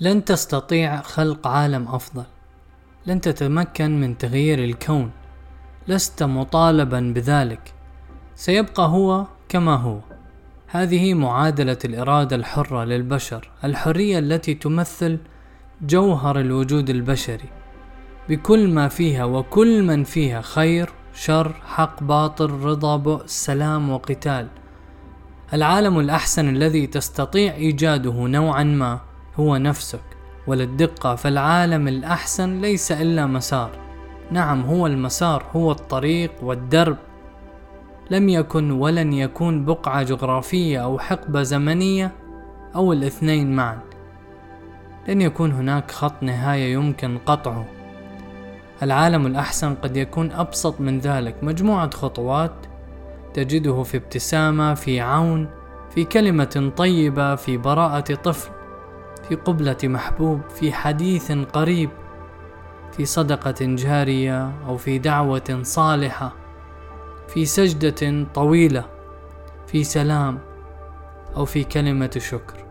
لن تستطيع خلق عالم أفضل. لن تتمكن من تغيير الكون. لست مطالبا بذلك. سيبقى هو كما هو. هذه معادلة الإرادة الحرة للبشر الحرية التي تمثل جوهر الوجود البشري. بكل ما فيها وكل من فيها خير شر حق باطل رضا بؤس سلام وقتال. العالم الأحسن الذي تستطيع إيجاده نوعا ما هو نفسك وللدقة فالعالم الأحسن ليس إلا مسار. نعم هو المسار هو الطريق والدرب. لم يكن ولن يكون بقعة جغرافية أو حقبة زمنية أو الاثنين معا. لن يكون هناك خط نهاية يمكن قطعه. العالم الأحسن قد يكون أبسط من ذلك. مجموعة خطوات تجده في ابتسامة في عون في كلمة طيبة في براءة طفل. في قبلة محبوب في حديث قريب في صدقة جارية أو في دعوة صالحة في سجدة طويلة في سلام أو في كلمة شكر.